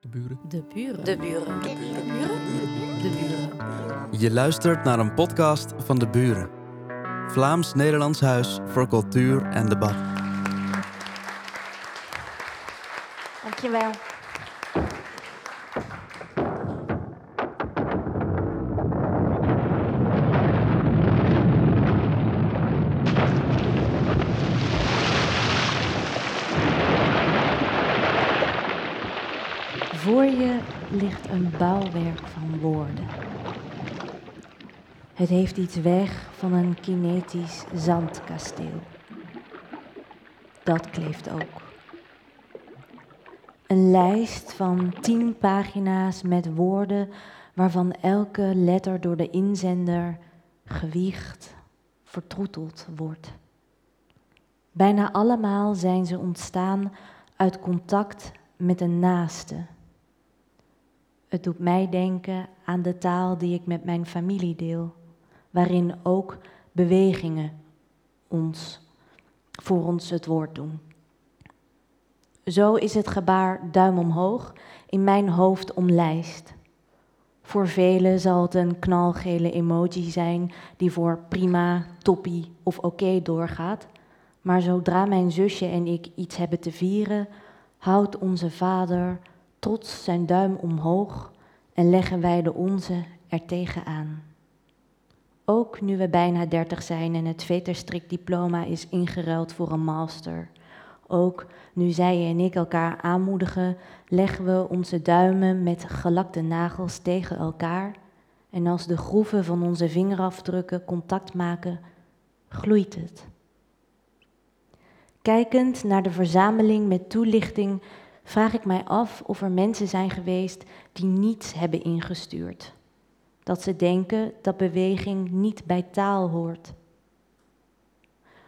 De buren. De buren. De buren. De buren. De buren. Je luistert naar een podcast van De Buren. Vlaams-Nederlands Huis voor Cultuur en Debat. Dankjewel. Voor je ligt een bouwwerk van woorden. Het heeft iets weg van een kinetisch zandkasteel. Dat kleeft ook. Een lijst van tien pagina's met woorden waarvan elke letter door de inzender gewiegd, vertroeteld wordt. Bijna allemaal zijn ze ontstaan uit contact met een naaste. Het doet mij denken aan de taal die ik met mijn familie deel, waarin ook bewegingen ons, voor ons het woord doen. Zo is het gebaar duim omhoog in mijn hoofd omlijst. Voor velen zal het een knalgele emoji zijn die voor prima, toppie of oké doorgaat. Maar zodra mijn zusje en ik iets hebben te vieren, houdt onze vader trots zijn duim omhoog en leggen wij de onze er tegenaan. Ook nu we bijna dertig zijn en het veterstrikdiploma is ingeruild voor een master. Ook nu zij en ik elkaar aanmoedigen, leggen we onze duimen met gelakte nagels tegen elkaar. En als de groeven van onze vingerafdrukken contact maken, gloeit het. Kijkend naar de verzameling met toelichting vraag ik mij af of er mensen zijn geweest die niets hebben ingestuurd. Dat ze denken dat beweging niet bij taal hoort.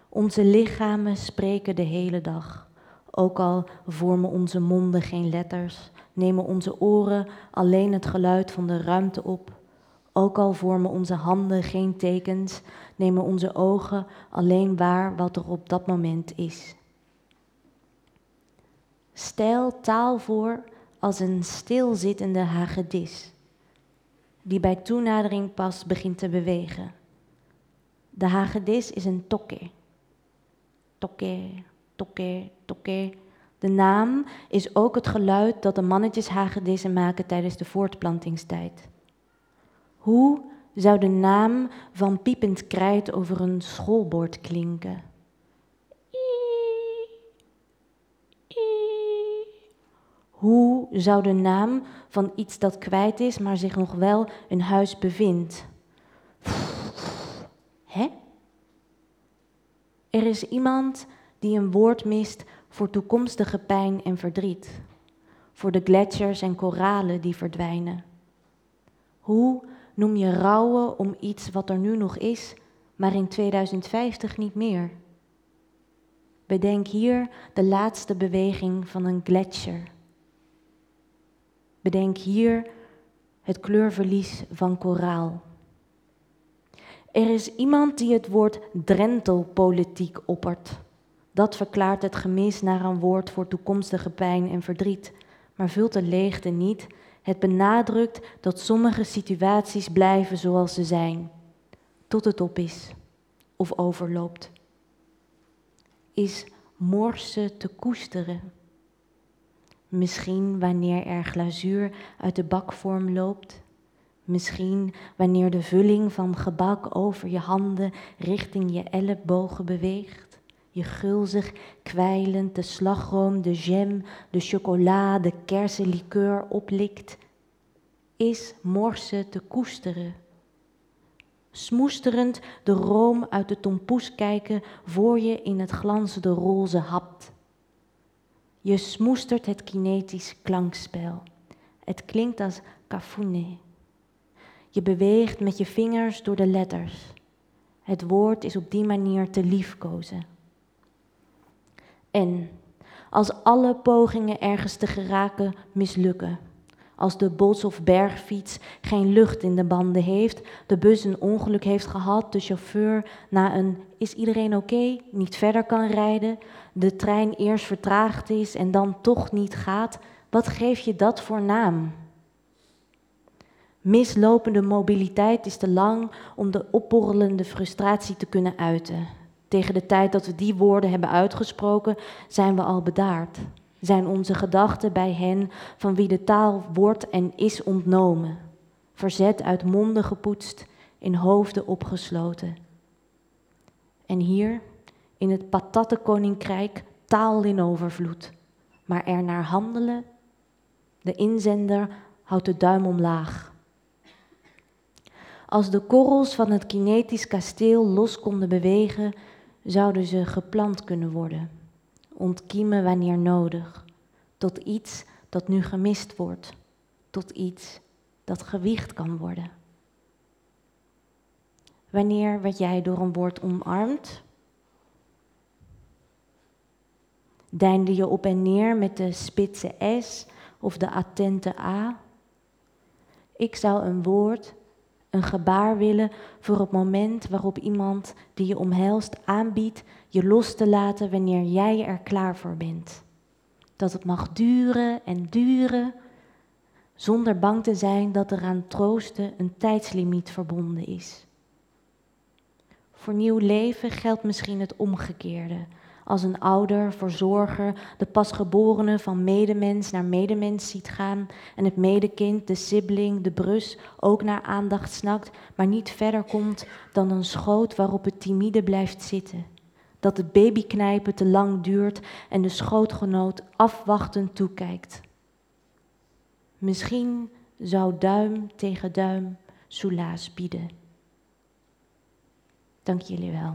Onze lichamen spreken de hele dag. Ook al vormen onze monden geen letters, nemen onze oren alleen het geluid van de ruimte op. Ook al vormen onze handen geen tekens, nemen onze ogen alleen waar wat er op dat moment is. Stel taal voor als een stilzittende hagedis, die bij toenadering pas begint te bewegen. De hagedis is een tokke. Tokke, tokke, tokke. De naam is ook het geluid dat de mannetjes hagedissen maken tijdens de voortplantingstijd. Hoe zou de naam van piepend krijt over een schoolbord klinken? Hoe zou de naam van iets dat kwijt is, maar zich nog wel in huis bevindt? Hè? Er is iemand die een woord mist voor toekomstige pijn en verdriet, voor de gletsjers en koralen die verdwijnen. Hoe noem je rouwen om iets wat er nu nog is, maar in 2050 niet meer? Bedenk hier de laatste beweging van een gletsjer. Bedenk hier het kleurverlies van koraal. Er is iemand die het woord drentelpolitiek oppert. Dat verklaart het gemis naar een woord voor toekomstige pijn en verdriet, maar vult de leegte niet. Het benadrukt dat sommige situaties blijven zoals ze zijn, tot het op is of overloopt. Is morse te koesteren? Misschien wanneer er glazuur uit de bakvorm loopt. Misschien wanneer de vulling van gebak over je handen richting je ellebogen beweegt. Je gulzig, kwijlend de slagroom, de jam, de chocola, de kersenlikeur oplikt. Is morse te koesteren? Smoesterend de room uit de tompoes kijken voor je in het glanzende roze hapt. Je smoestert het kinetisch klankspel. Het klinkt als kafune. Je beweegt met je vingers door de letters. Het woord is op die manier te liefkozen. En als alle pogingen ergens te geraken mislukken, als de bos- of bergfiets geen lucht in de banden heeft, de bus een ongeluk heeft gehad, de chauffeur na een is iedereen oké niet verder kan rijden, de trein eerst vertraagd is en dan toch niet gaat, Wat geef je dat voor naam? Mislopende mobiliteit is te lang om de opborrelende frustratie te kunnen uiten. Tegen de tijd dat we die woorden hebben uitgesproken, zijn we al bedaard. Zijn onze gedachten bij hen van wie de taal wordt en is ontnomen. Verzet uit monden gepoetst, in hoofden opgesloten. En hier, in het patattenkoninkrijk, taal in overvloed. Maar er naar handelen, de inzender houdt de duim omlaag. Als de korrels van het kinetisch kasteel los konden bewegen, zouden ze geplant kunnen worden, ontkiemen wanneer nodig, tot iets dat nu gemist wordt, tot iets dat gewicht kan worden. Wanneer werd jij door een woord omarmd? Deinde je op en neer met de spitse S of de attente A? Ik zou een woord een gebaar willen voor het moment waarop iemand die je omhelst aanbiedt je los te laten wanneer jij er klaar voor bent. Dat het mag duren en duren, zonder bang te zijn dat er aan troosten een tijdslimiet verbonden is. Voor nieuw leven geldt misschien het omgekeerde als een ouder, verzorger, de pasgeborene van medemens naar medemens ziet gaan en het medekind, de sibling, de brus ook naar aandacht snakt, maar niet verder komt dan een schoot waarop het timide blijft zitten. Dat het babyknijpen te lang duurt en de schootgenoot afwachtend toekijkt. Misschien zou duim tegen duim soelaas bieden. Dank jullie wel.